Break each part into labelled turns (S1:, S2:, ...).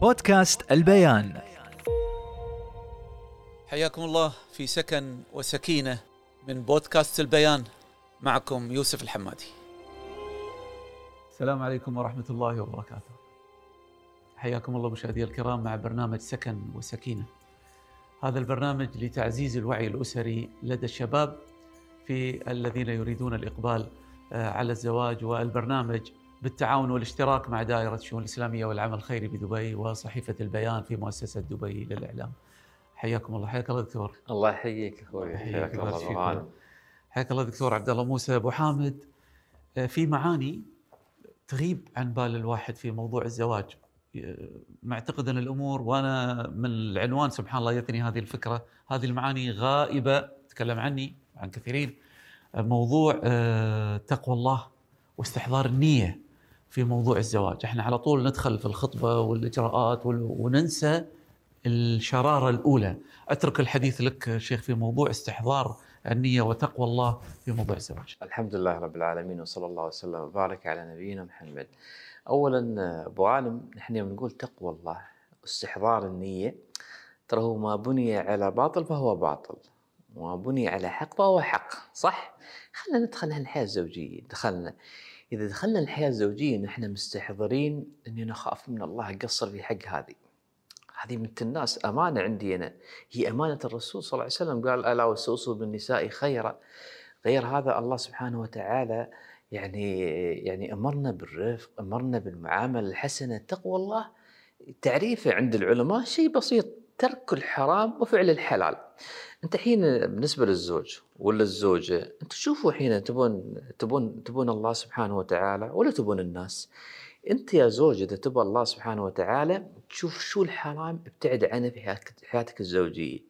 S1: بودكاست البيان.
S2: حياكم الله في سكن وسكينة من بودكاست البيان. معكم يوسف الحمادي. السلام عليكم ورحمة الله وبركاته. حياكم الله مشاهدي الكرام مع برنامج سكن وسكينة. هذا البرنامج لتعزيز الوعي الأسري لدى الشباب في الذين يريدون الإقبال آه، على الزواج. والبرنامج بالتعاون والاشتراك مع دائرة الشؤون الإسلامية والعمل الخيري بدبي وصحيفة البيان في مؤسسة دبي للإعلام. حياكم الله. حياك الله دكتور.
S3: الله يحييك أخوي.
S2: حياك الله حياك الله دكتور عبد الله موسى أبو حامد. آه، في معاني تغيب عن بال الواحد في موضوع الزواج. آه، معتقد أن الأمور وأنا من العنوان سبحان الله يثني هذه الفكرة. هذه المعاني غائبة. تكلم عني عن كثيرين. موضوع آه، تقوى الله واستحضار النية. في موضوع الزواج. إحنا على طول ندخل في الخطبة والإجراءات وننسى الشرارة الأولى. أترك الحديث لك شيخ في موضوع استحضار النية وتقوى الله في موضوع الزواج.
S3: الحمد لله رب العالمين وصلى الله وسلم وبارك على نبينا محمد. اولا أبو عالم نحن نقول تقوى الله واستحضار النية. ترى هو ما بني على باطل فهو باطل وما بني على حق فهو حق صح؟ خلينا ندخل الحياة الزوجية دخلنا إذا دخلنا الحياة الزوجية نحن مستحضرين إني نخاف من الله قصر في حق هذه. هذه من الناس أمانة عندي أنا. هي أمانة الرسول صلى الله عليه وسلم. قال ألا واستوصوا بالنساء خيرا. غير هذا الله سبحانه وتعالى يعني يعني أمرنا بالرفق أمرنا بالمعاملة الحسنة. تقوى الله تعريفه عند العلماء شيء بسيط. ترك الحرام وفعل الحلال. أنت حين بالنسبة للزوج ولا الزوجه انت شوفوا حين تبون تبون تبون الله سبحانه وتعالى ولا تبون الناس. أنت يا زوج إذا تبغى الله سبحانه وتعالى تشوف شو الحرام ابتعد عنه في حياتك الزوجية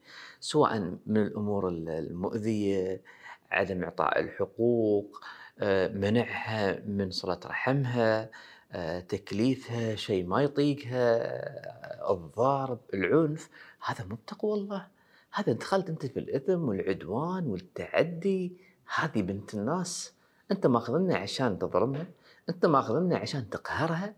S3: سواء من الأمور المؤذية عدم إعطاء الحقوق آه، منعها من صله رحمها تكليفها شيء ما يطيقها آه، الضرب العنف هذا مو بتقوى الله. هذا دخلت أنت في الإثم والعدوان والتعدي. هذه بنت الناس. أنت ماخذنا عشان تظلمها أنت ماخذنها عشان تقهرها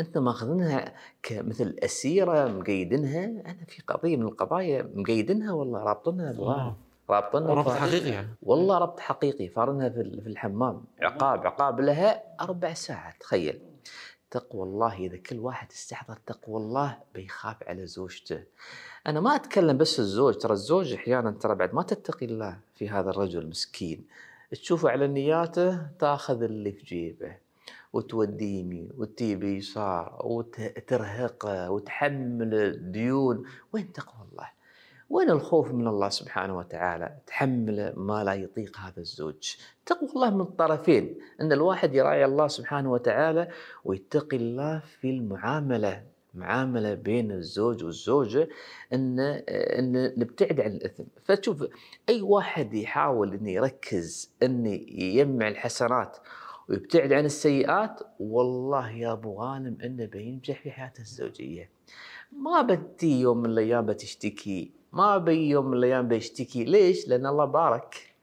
S3: أنت ماخذنها كمثل أسيرة مقيدنها أنا في قضية من القضايا مقيدنها والله رابطنها رابطنها
S2: ربط حقيقي يعني.
S3: والله ربط حقيقي. فارنها في الحمام. عقاب عقاب لها أربع ساعات تخيل. تقوى الله إذا كل واحد استحضر تقوى الله بيخاف على زوجته أنا ما أتكلم بس الزوج ترى الزوج أحيانا ترى بعد ما تتقي الله في هذا الرجل المسكين تشوفه على نياته تأخذ اللي في جيبه وتوديه يمين وتجيب يسار وترهقه وتحمل الديون وين تقوى الله؟ وين الخوف من الله سبحانه وتعالى؟ تحمل ما لا يطيق هذا الزوج. تقوى الله من الطرفين، إن الواحد يراعي الله سبحانه وتعالى ويتقي الله في المعاملة معاملة بين الزوج والزوجة إن إن نبتعد عن الإثم، فتشوف أي واحد يحاول انه يركز انه يجمع الحسنات ويبتعد عن السيئات والله يا أبو غانم إنه بينجح في حياته الزوجية. ما بتي يوم من الأيام بتشتكي، ما بي يوم من الأيام بيشتكي، ليش؟ لأن الله بارك.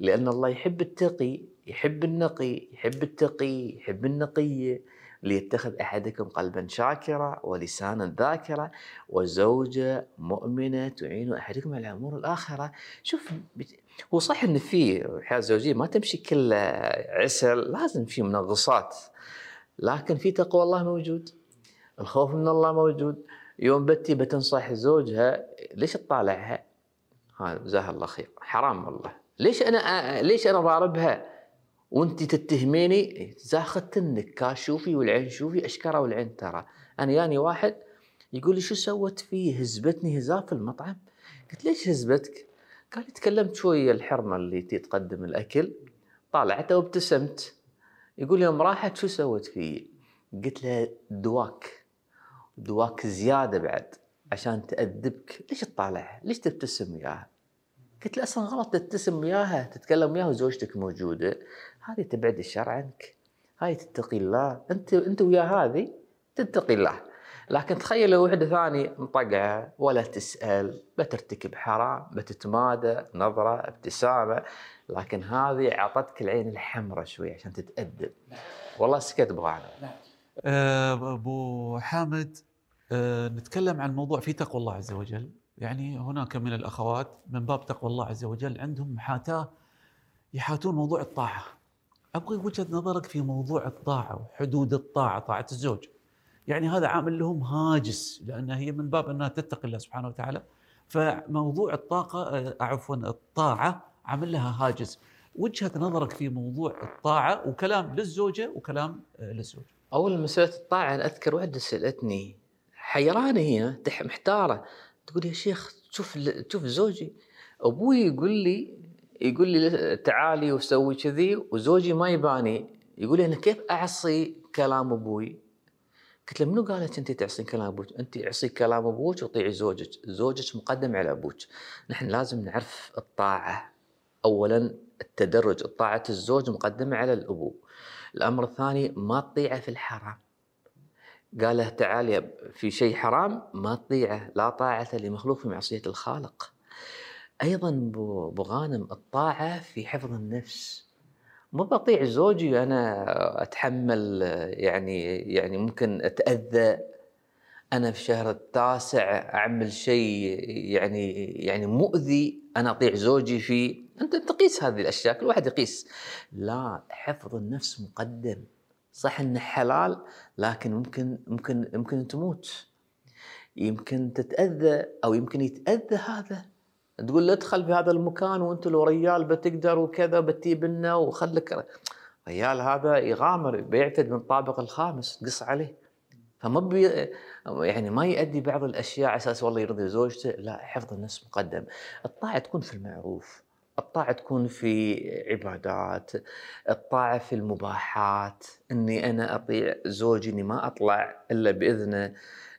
S3: لأن الله يحب التقي، يحب النقي، يحب التقي، يحب النقيه. ليتخذ أحدكم قلبا شاكرا ولسانا ذاكرا وزوجة مؤمنة تعين أحدكم على امور الآخرة شوف هو صح إن في الحياة الزوجيه ما تمشي كلها عسل لازم في منغصات لكن في تقوى الله موجود الخوف من الله موجود يوم بتي بتنصح زوجها ليش تطالعها؟ ها جزاها الله خير. حرام والله. ليش أنا ليش أنا ضاربها؟ وأنت تتهميني؟ زاخت النكاش شوفي والعين شوفي أشكره والعين ترى. أنا ياني واحد يقول لي شو سوت فيه هزبتني هزاف في المطعم؟ قلت ليش هزبتك؟ قال تكلمت شوية الحرمة اللي تقدم الأكل طالعته وابتسمت. يقول يوم راحت شو سوت فيه قلت له دواك. دواك زيادة بعد عشان تأدبك ليش تطالعها؟ ليش تبتسم وياها؟ قلت له أصلا غلط تبتسم وياها تتكلم وياها وزوجتك موجودة. هذه تبعد الشر عنك. هاي تتقي الله. أنت أنت ويا هذه تتقي الله. لكن تخيل لو وحدة ثانية مطقعة ولا تسأل بترتكب حرام بتتمادى نظرة ابتسامة. لكن هذه أعطتك العين الحمراء شوي عشان تتادب والله سكت ابو
S2: أه أبو حامد آه، نتكلم عن موضوع في تقوى الله عز وجل. يعني هناك من الأخوات من باب تقوى الله عز وجل عندهم محاتاة يحاتون موضوع الطاعة. أبغي وجهة نظرك في موضوع الطاعة وحدود الطاعة طاعة الزوج. يعني هذا عامل لهم هاجس لأن هي من باب أنها تتقي الله سبحانه وتعالى. فموضوع الطاقة آه، عفوا الطاعة عمل لها هاجس. وجهة نظرك في موضوع الطاعة وكلام للزوجة وكلام آه، للزوج
S3: أول مسألة الطاعة أنا أذكر وحده سألتني حيرانة هي محتارة تقول يا شيخ شوف شوف زوجي أبوي يقول لي يقول لي تعالي وسوي كذي وزوجي ما يباني يقول لي أنا كيف أعصي كلام أبوي؟ قلت له منو قال لك أنت تعصين كلام أبوك؟ أنت اعصي كلام أبوك وطيعي زوجك، زوجك مقدم على أبوك. نحن لازم نعرف الطاعة. اولا التدرج، طاعة الزوج مقدمة على الأبو. الأمر الثاني ما تطيعه في الحرام. قال له في شيء حرام ما تطيعه، لا طاعة لمخلوق في معصية الخالق. أيضا أبو غانم الطاعة في حفظ النفس. مو بطيع زوجي أنا أتحمل يعني يعني ممكن أتأذى أنا في الشهر التاسع أعمل شيء يعني يعني مؤذي أنا أطيع زوجي فيه أنت تقيس هذه الأشياء كل واحد يقيس. لا حفظ النفس مقدم. صح إنه حلال لكن ممكن ممكن ممكن تموت. يمكن تتأذى أو يمكن يتأذى هذا. تقول له ادخل في هذا المكان وأنت لو ريال بتقدر وكذا بتجيب لنا وخلك. ريال هذا يغامر بيعتد من الطابق الخامس قص عليه. فما بي يعني ما يؤدي بعض الأشياء على أساس والله يرضي زوجته. لا حفظ النفس مقدم. الطاعة تكون في المعروف. الطاعة تكون في عبادات الطاعة في المباحات إني أنا أطيع زوجي إني ما أطلع إلا بإذنه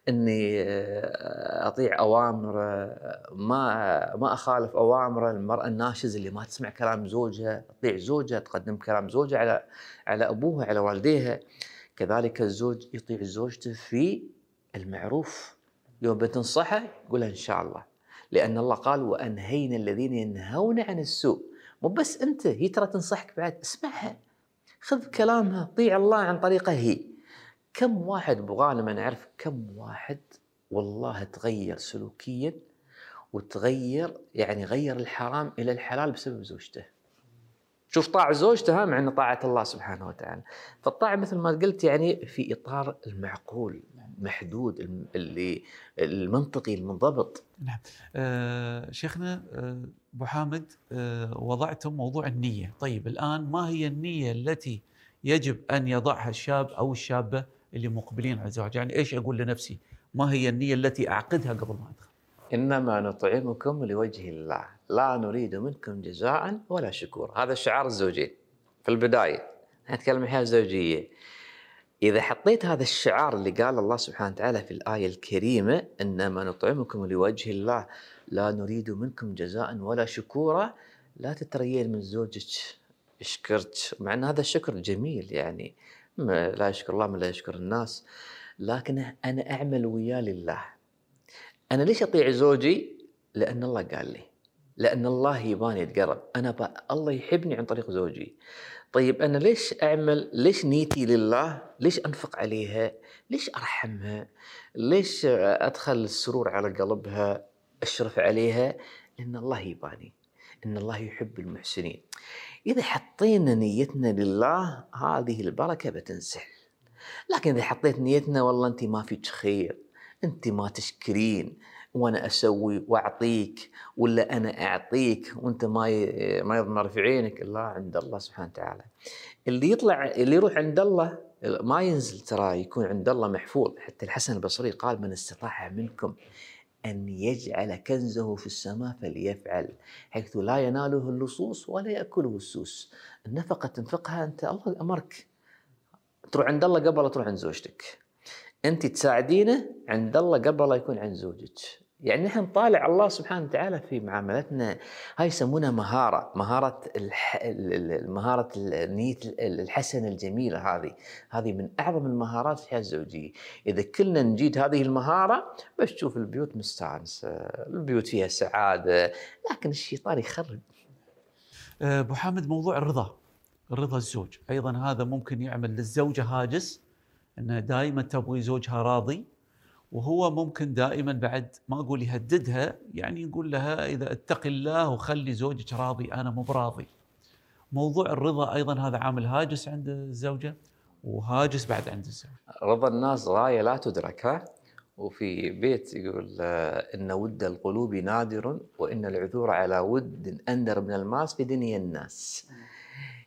S3: إني آه، أطيع أوامره ما ما أخالف أوامره المرأة الناشزه اللي ما تسمع كلام زوجها تطيع زوجها تقدم كلام زوجها على على أبوها على والديها. كذلك الزوج يطيع زوجته في المعروف. يوم بتنصحه قولها إن شاء الله. لأن الله قال وأنهينا الذين ينهون عن السوء. مو بس أنت هي ترى تنصحك بعد. اسمعها. خذ كلامها طيع الله عن طريقها هي. كم واحد أنا اعرف كم واحد والله تغير سلوكيا وتغير يعني غير الحرام إلى الحلال بسبب زوجته. شوف طاع زوجته مع إنه طاعة الله سبحانه وتعالى. فالطاعة مثل ما قلت يعني في إطار المعقول. محدود اللي المنطقي المنضبط.
S2: آه، شيخنا آه، أبو حامد آه، وضعتم موضوع النية، طيب الآن ما هي النية التي يجب أن يضعها الشاب أو الشابة اللي مقبلين على الزواج؟ يعني إيش أقول لنفسي؟ ما هي النية التي أعقدها قبل ما أدخل؟
S3: إنما نطعمكم لوجه الله، لا نريد منكم جزاء ولا شكور، هذا شعار الزوجين في البداية. نتكلم الحياة الزوجية. إذا حطيت هذا الشعار اللي قال الله سبحانه وتعالى في الآية الكريمة إنما نطعمكم لوجه الله لا نريد منكم جزاء ولا شكورا لا تتريين من زوجك يشكرك مع أن هذا الشكر جميل يعني لا يشكر الله من لا يشكر الناس. لكن أنا أعمل وياه لله. أنا ليش أطيع زوجي؟ لأن الله قال لي. لأن الله يباني يتقرب. أنا. الله يحبني عن طريق زوجي. طيب أنا ليش أعمل؟ ليش نيتي لله؟ ليش أنفق عليها؟ ليش أرحمها؟ ليش أدخل السرور على قلبها؟ أشرف عليها؟ لأن الله يباني إن الله يحب المحسنين. إذا حطينا نيتنا لله هذه البركة بتنسحب. لكن إذا حطيت نيتنا والله انت ما فيك خير انت ما تشكرين. وأنا أسوي وأعطيك ولا أنا أعطيك وأنت ما ي- ما يضمر في عينك الله عند الله سبحانه وتعالى. اللي يطلع اللي يروح عند الله ما ينزل ترى يكون عند الله محفوظ حتى الحسن البصري قال من استطاع منكم أن يجعل كنزه في السماء فليفعل حيث لا يناله اللصوص ولا يأكله السوس. النفقة تنفقها أنت الله أمرك تروح عند الله قبل تروح عند زوجتك. أنت تساعدينه عند الله قبل لا يكون عند زوجك. يعني نحن نطالع الله سبحانه وتعالى في معاملتنا. هاي يسمونها مهارة، مهارة الح... ال- ال- مهارة النيه الحسنه الجميله هذه، هذه من أعظم المهارات في الحياة الزوجية، إذا كلنا نجيد هذه المهارة بس تشوف البيوت مستانسة، البيوت فيها سعادة، لكن الشيطان يخرب.
S2: آه، أبو حامد موضوع الرضا رضا الزوج. أيضا هذا ممكن يعمل للزوجة هاجس انها دائما تبغي زوجها راضي. وهو ممكن دائما بعد ما أقول يهددها يعني نقول لها إذا اتق الله وخلي زوجك راضي أنا مو براضي. موضوع الرضا أيضا هذا عامل هاجس عند الزوجة وهاجس بعد عند الزوج.
S3: رضا الناس غايه لا تدرك ها وفي بيت يقول آه، إن ود القلوب نادر وإن العثور على ود أندر من الماس في دنيا الناس.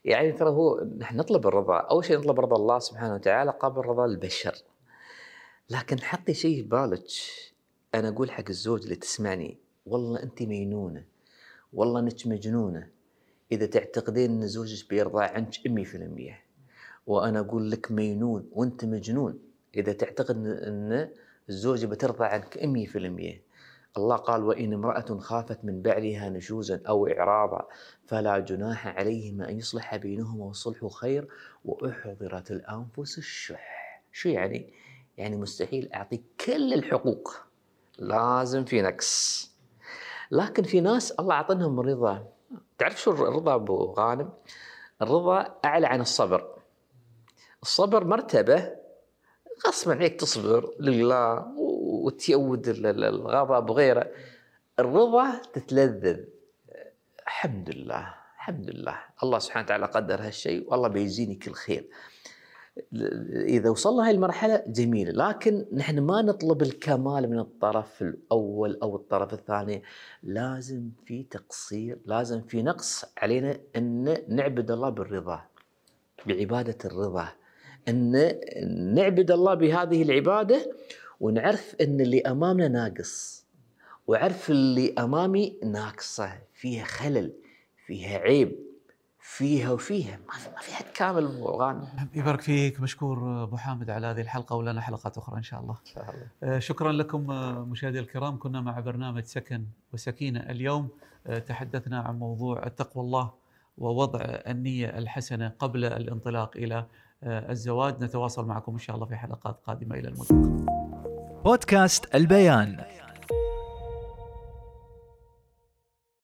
S3: يعني ترى هو نحن نطلب الرضا، أول شيء نطلب رضا الله سبحانه وتعالى قبل رضا البشر. لكن حطي شيء في بالك. أنا أقول حق الزوج اللي تسمعني والله انت مينونه والله أنك مجنونة. إذا تعتقدين إن زوجك بيرضى عنك 100% وأنا أقول لك مينون وأنت مجنون. إذا تعتقد إن الزوجة بترضى عنك 100% الله قال وإن امرأة خافت من بعلها نشوزا أو إعراضا فلا جناح عليهما أن يصلح بينهما والصلح خير. وأحضرت الأنفس الشح. شو يعني؟ يعني مستحيل أعطيك كل الحقوق. لازم في نقص. لكن في ناس الله أعطنهم الرضا تعرف شو الرضا أبو غانم؟ الرضا أعلى عن الصبر. الصبر مرتبة غصبا عليك تصبر لله وتيود الغضب وغيره الرضا تتلذذ. الحمد لله. الحمد لله. الله سبحانه وتعالى قدر هالشيء والله بيجزيني كل خير. إذا وصلنا هاي المرحلة جميله لكن نحن ما نطلب الكمال من الطرف الأول أو الطرف الثاني. لازم في تقصير لازم في نقص علينا إن نعبد الله بالرضا بعبادة الرضا. إن نعبد الله بهذه العبادة ونعرف إن اللي أمامنا ناقص وعرف اللي أمامي ناقصة. فيها خلل فيها عيب. فيها وفيها ما فيها كامل غانم
S2: يبارك فيك مشكور أبو حامد على هذه الحلقة ولنا حلقات أخرى إن شاء الله. إن شاء الله. آه، شكرا لكم آه، مشاهدي الكرام كنا مع برنامج سكن وسكينة اليوم آه، تحدثنا عن موضوع التقوى الله ووضع النية الحسنة قبل الانطلاق إلى الزواج نتواصل معكم إن شاء الله في حلقات قادمة إلى الملتقى.
S1: بودكاست البيان